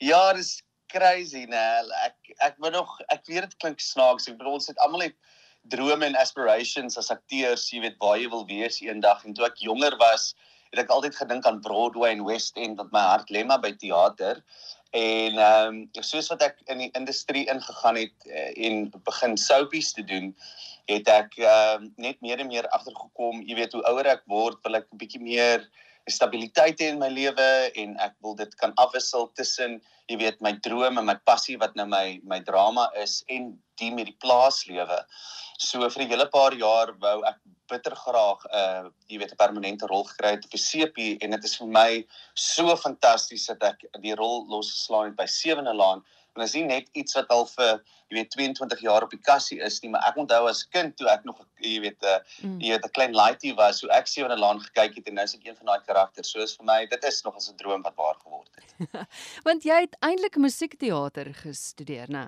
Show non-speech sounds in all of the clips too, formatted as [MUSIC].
Ja, dis crazy, nee. Ek ek wil nog ek weet dit klink snaaks. Ek bedoel ons het almal het drome en aspirations as akteurs, jy weet waar jy wil wees eendag. En toe ek jonger was, het ek altyd gedink aan Broadway en West End want my hart lê maar by teater. En ehm um, soos wat ek in die industrie ingegaan het uh, en begin soapies te doen, het ek ehm uh, net meer en meer agtergekom, jy weet hoe ouer ek word, wil ek 'n bietjie meer stabiliteit in my lewe en ek wil dit kan afwissel tussen jy weet my drome en my passie wat nou my my drama is en die met die plaaslewe. So vir 'n hele paar jaar wou ek bitter graag 'n uh, jy weet 'n permanente rol gekry het op die CP en dit is vir my so fantasties dat ek die rol losgeslaan het by Sewende Laan en as jy net iets wat al vir jy weet 22 jaar op die kassie is nie maar ek onthou as kind toe ek nog jy weet 'n uh, mm. jy weet 'n klein laaitie was so ek Sewende Laan gekyk het en nou is ek een van daai karakters. So is vir my dit is nog 'n droom wat waar geword het. [LAUGHS] Want jy het eintlik musiekteater gestudeer nê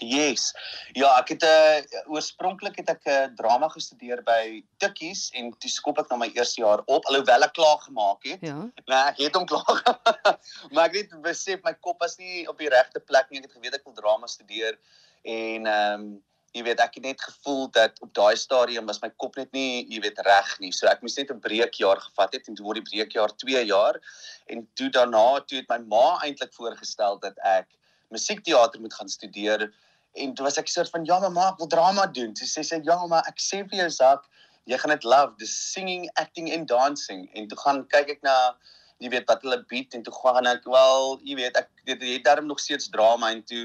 Yes. Ja, ek het 'n uh, eh, oorspronklik het ek 'n uh, drama gestudeer by Tikkies en toe skop ek na my eerste jaar op alhoewel ek klaar gemaak het. Ja. Nee, ek het hom klaar. [LAUGHS] maar ek het besef my kop was nie op die regte plek nie. Ek het geweet ek wil drama studeer en ehm um, jy weet ek het net gevoel dat op daai stadium was my kop net nie, jy weet reg nie. So ek moes net 'n breekjaar gevat het en toe word die breekjaar 2 jaar en toe daarna toe het my ma eintlik voorgestel dat ek musiekteater moet gaan studeer en toe was ek soort van ja mamma ek wil drama doen sy sê sy ja mamma ek sê vir jou sak jy gaan dit love the singing acting and dancing en toe gaan kyk ek na jy weet wat hulle bied en toe gaan ek wel jy weet ek dit het daarom nog steeds drama en toe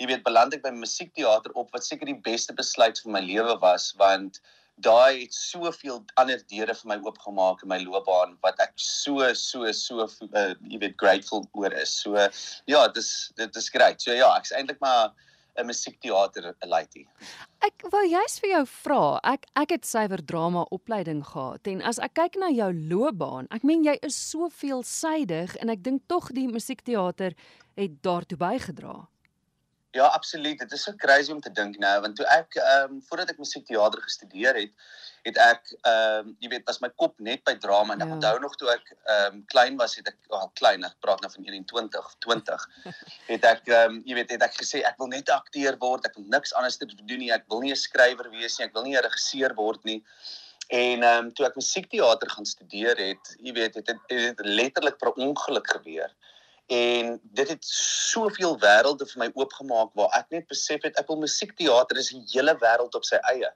jy weet beland ek by musiekteater op wat seker die beste besluit vir my lewe was want daai het soveel ander deure vir my oopgemaak in my loopbaan wat ek so so so uh, jy weet grateful oor is. So ja, dis dit is great. So ja, ek's eintlik maar 'n musiekteater 'n lady. Ek wou juist vir jou vra. Ek ek het suiwer drama opleiding gehad en as ek kyk na jou loopbaan, ek meen jy is so veelsidig en ek dink tog die musiekteater het daartoe bygedra. Ja, absoluut. Dit is so crazy om te dink nou, want toe ek ehm um, voordat ek musiekteater gestudeer het, het ek ehm um, jy weet, was my kop net by drama en ek ja. onthou nog toe ek ehm um, klein was, het ek al oh, klein, ek praat nou van 21, 20, [LAUGHS] het ek ehm um, jy weet, het ek gesê ek wil net akteur word, ek wil niks anders te doen nie, ek wil nie 'n skrywer wees nie, ek wil nie 'n regisseur word nie. En ehm um, toe ek musiekteater gaan studeer het, jy weet, het dit letterlik per ongeluk gebeur en dit het soveel wêrelde vir my oopgemaak waar ek net besef het ek wil musiekteater is 'n hele wêreld op sy eie.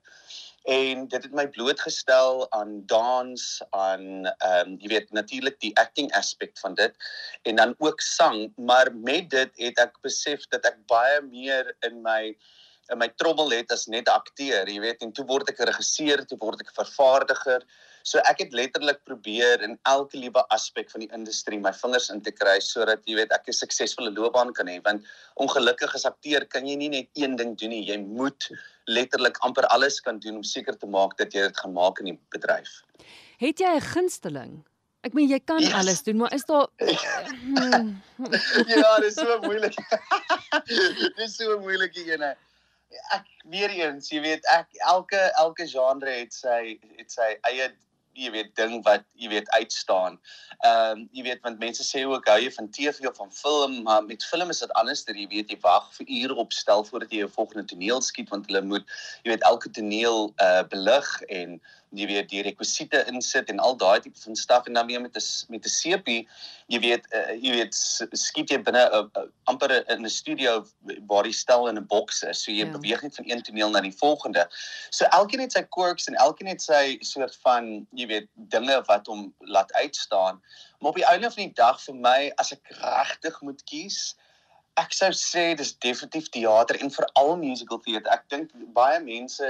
En dit het my blootgestel aan dans aan ehm um, jy weet natuurlik die acting aspek van dit en dan ook sang. Maar met dit het ek besef dat ek baie meer in my in my trobbel het as net akteur jy weet en toe word ek 'n regisseur toe word ek 'n vervaardiger So ek het letterlik probeer in elke liewe aspek van die industrie my vingers in te kry sodat jy weet ek 'n suksesvolle loopbaan kan hê want ongelukkig as akteur kan jy nie net een ding doen nie jy moet letterlik amper alles kan doen om seker te maak dat jy dit gaan maak in die bedryf. Het jy 'n gunsteling? Ek meen jy kan yes. alles doen, maar is daar [LAUGHS] hmm. Ja, dit is so moeilik. [LAUGHS] dit is so moeilik hier ene ek weer eens, jy weet, ek elke elke genre het sy het sy eie jy weet ding wat jy weet uitstaan. Ehm um, jy weet want mense sê ook hou jy van TV of van film, maar met film is dit anders dat jy weet jy wag vir ure op stel voordat jy jou volgende toneel skiet want hulle moet jy weet elke toneel uh belig en jy weet die rekwisiete insit en al daai tipe van staf en dan weer met 'n met 'n sepie jy weet uh, jy weet skiet jy binne 'n uh, uh, amper in 'n studio waar die stel in 'n boks is. So jy ja. beweeg net van een toneel na die volgende. So elkeen het sy quirks en elkeen het sy soort van jy weet dinge wat hom laat uitstaan. Maar op die einde van die dag vir my as ek regtig moet kies ek sou sê dis definitief teater en veral musical theater. Ek dink baie mense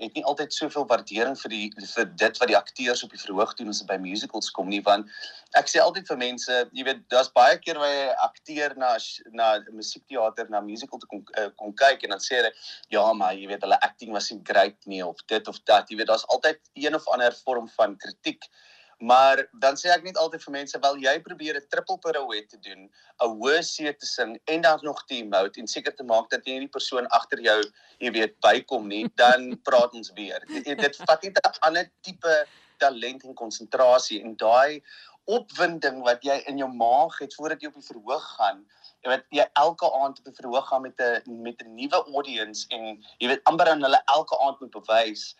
het nie altyd soveel waardering vir die vir dit wat die akteurs op die verhoog doen as dit by musicals kom nie want ek sê altyd vir mense jy weet daar's baie keer waar jy akteur na na musiekteater na musical te kom uh, kom kyk en dan sê hulle ja maar jy weet hulle acting was nie great nie of dit of dat. Jy weet daar's altyd een of ander vorm van kritiek Maar dan sê ek net altyd vir mense wel jy probeer 'n triple pirouette te doen, 'n hoë C te sing en dan nog die emote en seker te maak dat jy nie die persoon agter jou, jy weet, bykom nie, [LAUGHS] dan praat ons weer. Dit, dit vat net 'n ander tipe talent en konsentrasie en daai opwinding wat jy in jou maag het voordat jy op die verhoog gaan. Jy weet jy elke aand op die verhoog gaan met 'n met 'n nuwe audience en jy weet amper aan hulle elke aand moet bewys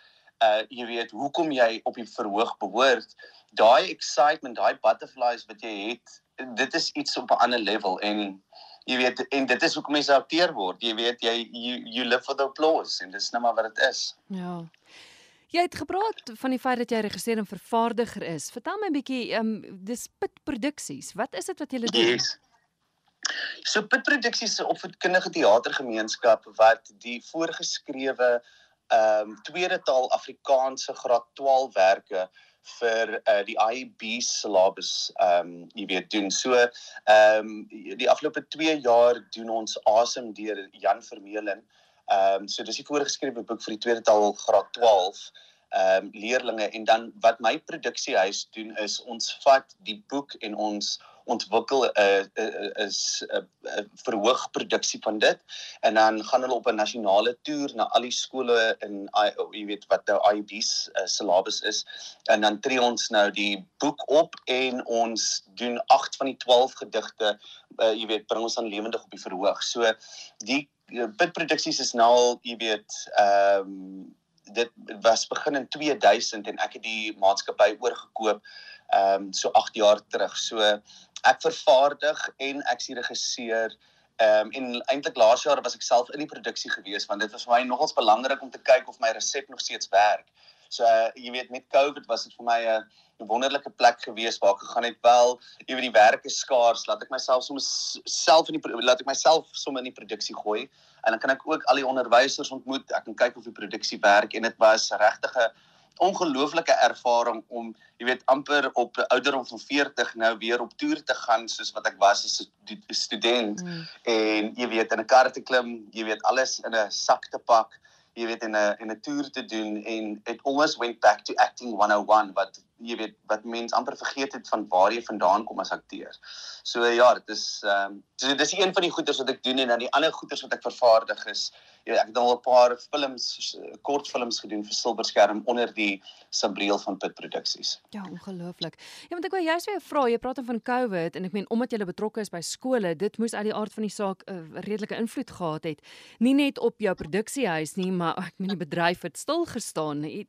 uh jy weet hoekom jy op die verhoog behoort. Daai excitement, daai butterflies wat jy het, dit is iets op 'n ander level en jy weet en dit is hoekom mense akteur word. Jy weet jy you, you live for the applause en dis net maar wat dit is. Ja. Jy het gepraat van die feit dat jy regisseur en vervaardiger is. Vertel my 'n bietjie, ehm um, dis Pit Produksies. Wat is dit wat julle doen? Yes. So Pit Produksies is 'n opvoedkundige teatergemeenskap wat die voorgeskrewe ehm um, tweede taal Afrikaanse graad 12 werke vir uh, die IB syllabus ehm um, jy weet doen. So ehm um, die afgelope 2 jaar doen ons asem deur Jan Vermeulen. Ehm um, so dis die voorgeskrewe boek vir die tweede taal graad 12 ehm um, leerlinge en dan wat my produksiehuis doen is ons vat die boek en ons ontwikkel 'n uh, uh, is 'n uh, uh, verhoog produksie van dit en dan gaan hulle op 'n nasionale toer na al die skole in jy weet wat nou IB's uh, syllabus is en dan tree ons nou die boek op en ons doen 8 van die 12 gedigte uh, jy weet bring ons dan lewendig op die verhoog. So die bitproduksies is nou al jy weet ehm um, dit was begin in 2000 en ek het die maatskappy oorgekoop ehm um, so 8 jaar terug. So ek vervaardig en ek sien regisseur ehm um, en eintlik laas jaar was ek self in die produksie gewees want dit was vir my nogals belangrik om te kyk of my resep nog steeds werk. So uh, jy weet met COVID was dit vir my 'n uh, wonderlike plek gewees waar ek gegaan het wel, weet die werk is skaars, laat ek myself soms self in die laat ek myself sommer in die produksie gooi en dan kan ek ook al die onderwysers ontmoet. Ek kan kyk of die produksie werk en dit was regtig 'n ongelooflike ervaring om jy weet amper op 'n ouderdom van 40 nou weer op toer te gaan soos wat ek was as 'n student mm. en jy weet in 'n kar te klim, jy weet alles in 'n sak te pak, jy weet in 'n in 'n toer te doen en it almost went back to acting 101 wat jy weet wat mense amper vergeet het van waar jy vandaan kom as akteur. So ja, dit is ehm um, so dis een van die goeders wat ek doen en dan die ander goeders wat ek vervaardig is jy weet ek het al 'n paar films kortfilms gedoen vir silberskerm onder die sambreel van Pit Produksies. Ja, ongelooflik. Ja, want ek wou juist weer vra, jy praat van COVID en ek meen omdat jy betrokke is by skole, dit moes uit die aard van die saak 'n uh, redelike invloed gehad het. Nie net op jou produksiehuis nie, maar ek meen die bedryf het stil gestaan. Het,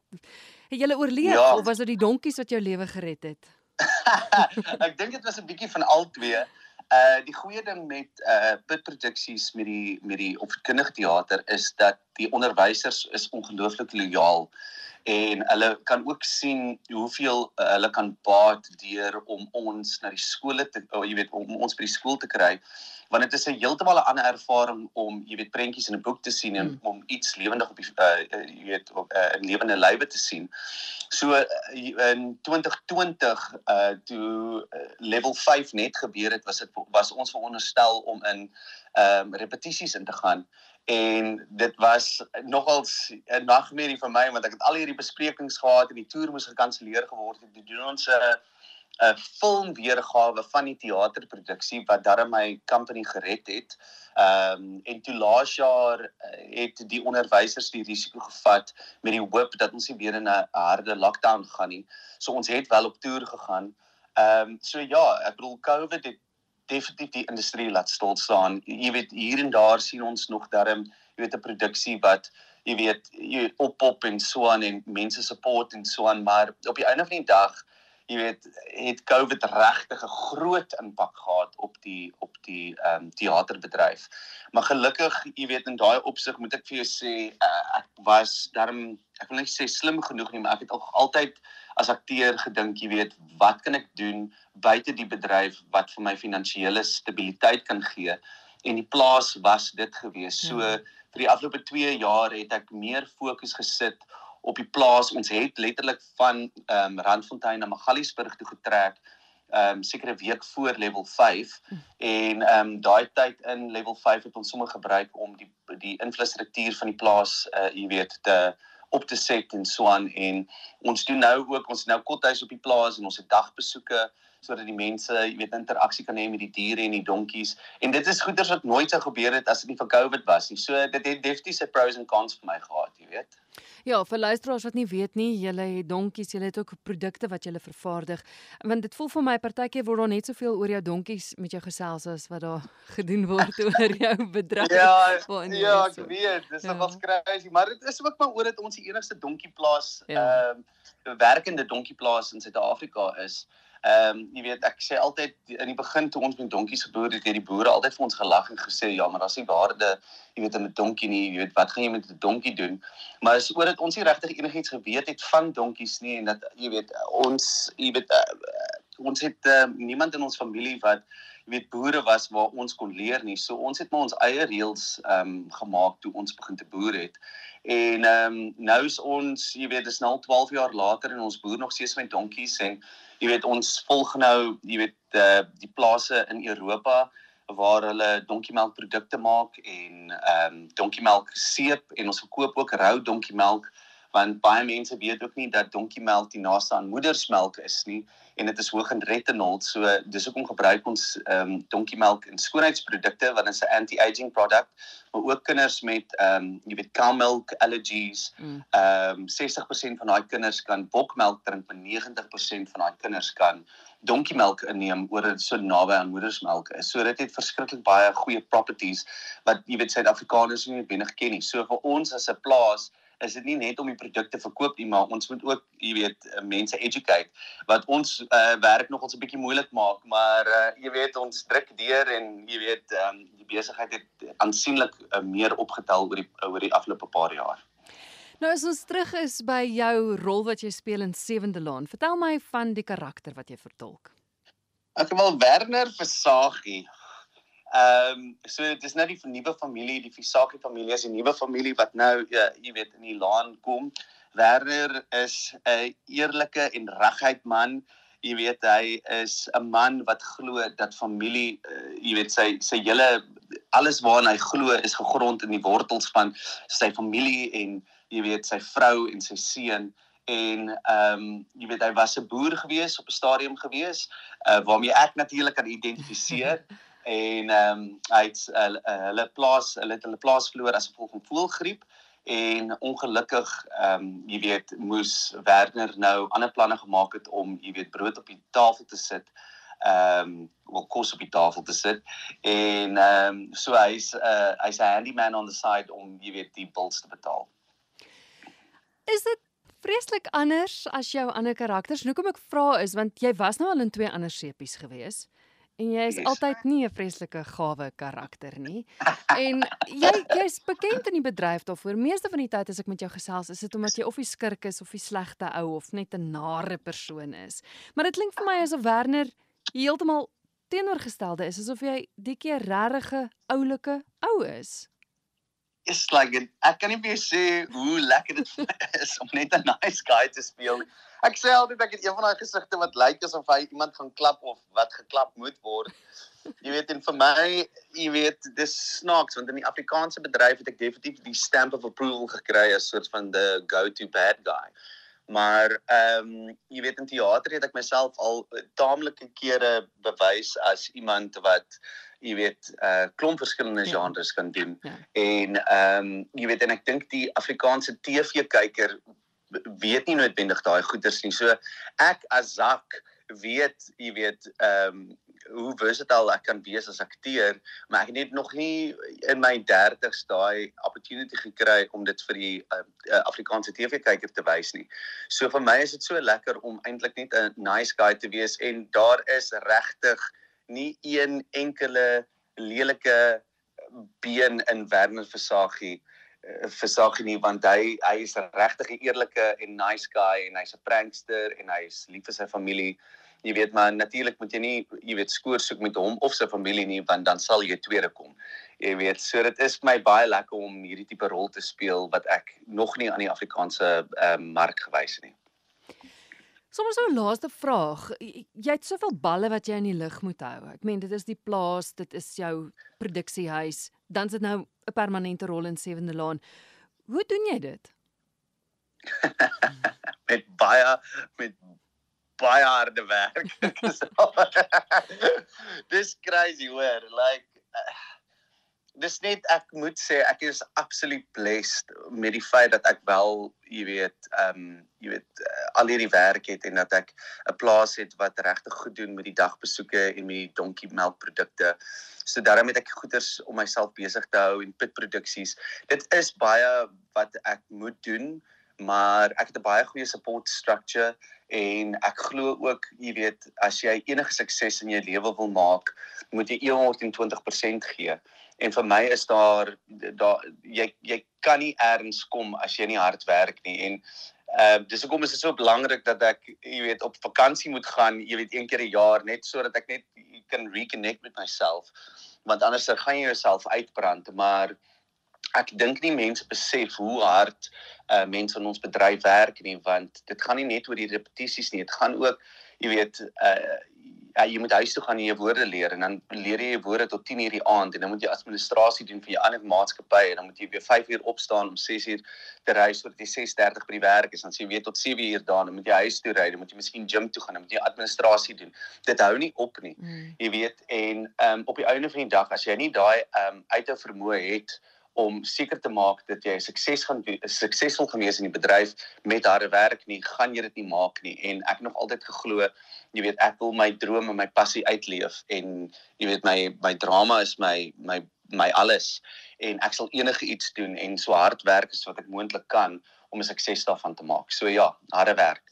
het jy oorleef ja. of was dit die donkies wat jou lewe gered het? [LAUGHS] ek dink dit was 'n bietjie van al twee. Uh die goeie ding met uh pit produksies met die met die opvoedkundige teater is dat die onderwysers is ongelooflik lojaal en hulle kan ook sien hoeveel uh, hulle kan baat deur om ons na die skole te oh, jy weet om ons by die skool te kry want dit is 'n heeltemal 'n ander ervaring om jy weet prentjies in 'n boek te sien en mm. om iets lewendig op die uh, jy weet op 'n uh, lewende lywe te sien. So uh, in 2020 uh toe uh, level 5 net gebeur het was dit was ons veronderstel om in ehm um, repetisies in te gaan en dit was nogals 'n nagmerrie vir my want ek het al hierdie besprekings gehad en die toer moes gekanselleer geword het. Dit doen ons 'n 'n film weergawe van die teaterproduksie wat darm my company gered het. Ehm um, en toe laas jaar eh, het die onderwysers die risiko gevat met die hoop dat ons nie weer in 'n harde lockdown gaan nie. So ons het wel op toer gegaan. Ehm um, so ja, ek bedoel COVID het definitief die industrie laat stil staan. Jy weet hier en daar sien ons nog darm, jy weet 'n produksie wat jy weet jy oppop en so aan en mense support en so aan, maar op die einde van die dag jy weet het COVID regtig 'n groot impak gehad op die op die ehm um, teaterbedryf. Maar gelukkig, jy weet in daai opsig moet ek vir jou sê uh, ek was darm ek wil net sê slim genoeg nie, maar ek het al altyd as akteur gedink, jy weet, wat kan ek doen buite die bedryf wat vir my finansiële stabiliteit kan gee? En die plaas was dit gewees. So ja. vir die afgelope 2 jaar het ek meer fokus gesit op die plaas. Ons het letterlik van ehm um, Randfontein na Magaliesburg toe getrek ehm um, sekere week voor level 5 hm. en ehm um, daai tyd in level 5 het ons sommer gebruik om die die infrastruktuur van die plaas uh jy weet te op te set en so aan en ons doen nou ook ons nou kothuis op die plaas en ons het dagbesoeke sodat die mense, jy weet, interaksie kan hê met die diere en die donkies. En dit is goeders wat nooit sou gebeur het as dit nie vir COVID was nie. So dit het definitief sy pros en cons vir my gehad, jy weet. Ja, vir luisteraars wat nie weet nie, julle het donkies, julle het ook produkte wat julle vervaardig. Want dit voel vir my partykeer word daar net soveel oor jou donkies met jou gesels as wat daar [LAUGHS] gedoen word [LAUGHS] oor jou bedryf. Ja, ja, ek weet, dis ja. nogal crazy, maar dit is ook maar oor dit ons die enigste donkieplaas ehm ja. uh, werkende donkieplaas in Suid-Afrika is. Ehm um, jy weet ek sê altyd in die begin toe ons met donkies geboer het, het die boere altyd vir ons gelag en gesê ja, maar daar's nie waarde, jy weet, in 'n donkie nie, jy weet, wat gaan jy met 'n donkie doen? Maar as oor dit ons nie regtig enigiets geweet het van donkies nie en dat jy weet ons jy weet uh, ons het uh, niemand in ons familie wat jy weet boere was waar ons kon leer nie. So ons het maar ons eie reëls ehm um, gemaak toe ons begin te boer het. En ehm um, nou is ons, jy weet, dis nou 12 jaar later en ons boer nog steeds met donkies en jy weet ons volg nou jy weet uh, die plase in Europa waar hulle donkiemelkprodukte maak en ehm um, donkiemelk seep en ons verkoop ook rou donkiemelk want baie mense weet ook nie dat donkiemelk die naaste aan moedersmelk is nie en dit is hoog in retinol so dis hoekom gebruik ons ehm um, donkiemelk in skoonheidsprodukte want dit is 'n anti-aging product maar ook kinders met ehm um, jy weet cow milk allergies mm. ehm mm. um, 60% van daai kinders kan bokmelk drink maar 90% van daai kinders kan donkiemelk inneem oor dit so naby aan moedersmelk is. So dit het verskriklik baie goeie properties wat jy weet Suid-Afrikaners nie noodwendig ken nie. So vir ons as 'n plaas is dit nie net om die produkte verkoop nie, maar ons moet ook, jy weet, eh, mense educate wat ons uh, werk nog ons 'n bietjie moeilik maak, maar uh, jy weet ons druk deur en jy weet um, die besigheid het aansienlik uh, meer opgetel oor die oor die afgelope paar jaar. Nou as ons terug is by jou rol wat jy speel in Sewende Laan, vertel my van die karakter wat jy vertolk. Ek wil Werner Versagie Ehm um, so dit is nou die nuwe familie, die Visaki familie, is 'n nuwe familie wat nou ja, jy weet in die laan kom. Werner is 'n eerlike en regheid man. Jy weet hy is 'n man wat glo dat familie, uh, jy weet sy sy hele alles waarna hy glo is gegrond in die wortels van sy familie en jy weet sy vrou en sy seun en ehm um, jy weet hy was 'n boer gewees op 'n stadium gewees uh, waarmee ek natuurlik kan identifiseer [LAUGHS] en ehm um, hy het uh, hulle plaas hulle het hulle plaas verloor as gevolg van voelgriep en ongelukkig ehm um, jy weet moes Werner nou ander planne gemaak het om jy weet brood op die tafel te sit ehm um, wel kos op die tafel te sit en ehm um, so hy's uh, hy's 'n handyman on the side om jy weet die bills te betaal. Is dit vreeslik anders as jou ander karakters? Hoekom ek vra is want jy was nou al in twee ander sepies gewees. En jy is yes. altyd nie 'n vreeslike gawe karakter nie. En jy jy's bekend in die bedryf daarvoor. Meeste van die tyd as ek met jou gesels, is dit omdat jy of 'n skurk is of 'n slegte ou of net 'n nare persoon is. Maar dit klink vir my asof Werner heeltemal teenoorgestelde is, asof jy die keer regte oulike ou is. Is like ek kan nie meer sê hoe lekker dit [LAUGHS] is om net 'n nice guy te speel ek sê altyd ek het een van daai gesigte wat lyk asof hy iemand gaan klap of wat geklap moet word. Jy weet en vir my, jy weet, dis snaaks want in die Afrikaanse bedryf het ek definitief die stamp of approval gekry as soort van the go-to bad guy. Maar ehm um, jy weet in teater het ek myself al taamlike kere bewys as iemand wat jy weet uh, klomp verskillende ja. genres kan doen. Ja. En ehm um, jy weet en ek dink die Afrikaanse TV-kyker weet nie noodwendig daai goeders nie. So ek as Zak weet, jy weet, ehm um, hoe versatile ek kan wees as akteur, maar ek het nog nie in my 30's daai opportunity gekry om dit vir die uh, uh, Afrikaanse TV-kyker te wys nie. So vir my is dit so lekker om eintlik net 'n nice guy te wees en daar is regtig nie een enkele lelike been in Werner Versagie Eh, versag nie want hy hy is regtig 'n eerlike en nice guy en hy's 'n prankster en hy's lief vir sy familie. Jy weet maar natuurlik moet jy nie jy weet skoor soek met hom of sy familie nie want dan sal jy tweede kom. Jy weet so dit is my baie lekker om hierdie tipe rol te speel wat ek nog nie aan die Afrikaanse uh, mark gewys het nie. Sommers so 'n laaste vraag. Jy het soveel balle wat jy in die lug moet hou. Ek meen dit is die plaas, dit is jou produksiehuis, dan is dit nou 'n permanente rol in Sewende Laan. Hoe doen jy dit? [LAUGHS] met baie met baie harde werk. [LAUGHS] dis crazy hoor. Like uh, dis net ek moet sê ek is absoluut blessed met die feit dat ek wel, jy weet, ehm um, jy weet uh, al hierdie werk het en dat ek 'n plaas het wat regtig goed doen met die dagbesoeke en met die donkie melkprodukte. So daarom het ek goeders om myself besig te hou en pitproduksies. Dit is baie wat ek moet doen, maar ek het 'n baie goeie support structure en ek glo ook, jy weet, as jy enige sukses in jou lewe wil maak, moet jy 120% gee en vir my is daar daar jy jy kan nie eers kom as jy nie hard werk nie. En uh dis hoekom is dit so belangrik dat ek jy weet op vakansie moet gaan jy weet een keer 'n jaar net sodat ek net kan reconnect met myself. Want anders dan gaan jy jouself uitbrand maar ek dink nie mense besef hoe hard uh mense in ons bedryf werk nie want dit gaan nie net oor die repetisies nie. Dit gaan ook jy weet uh ja, jy moet huis toe gaan en jou woorde leer en dan leer jy woorde tot 10 uur die aand en dan moet jy administrasie doen vir jou ander maatskappy en dan moet jy weer 5 uur opstaan om 6 uur te ry sodat jy 6:30 by die werk is. Dan sê jy weer tot 7 uur daar dan moet jy huis toe ry dan moet jy miskien gym toe gaan dan moet jy administrasie doen. Dit hou nie op nie mm. jy weet en um, op die einde van die dag as jy nie daai um, uithou vermoë het om seker te maak dat jy sukses gaan suksesvol gewees in die bedryf met harde werk nie gaan jy dit nie maak nie. En ek nog altyd geglo jy weet ek wil my drome en my passie uitleef en jy weet my my drama is my my my alles en ek sal enige iets doen en so hard werk as wat ek moontlik kan om 'n sukses daarvan te maak. So ja harde werk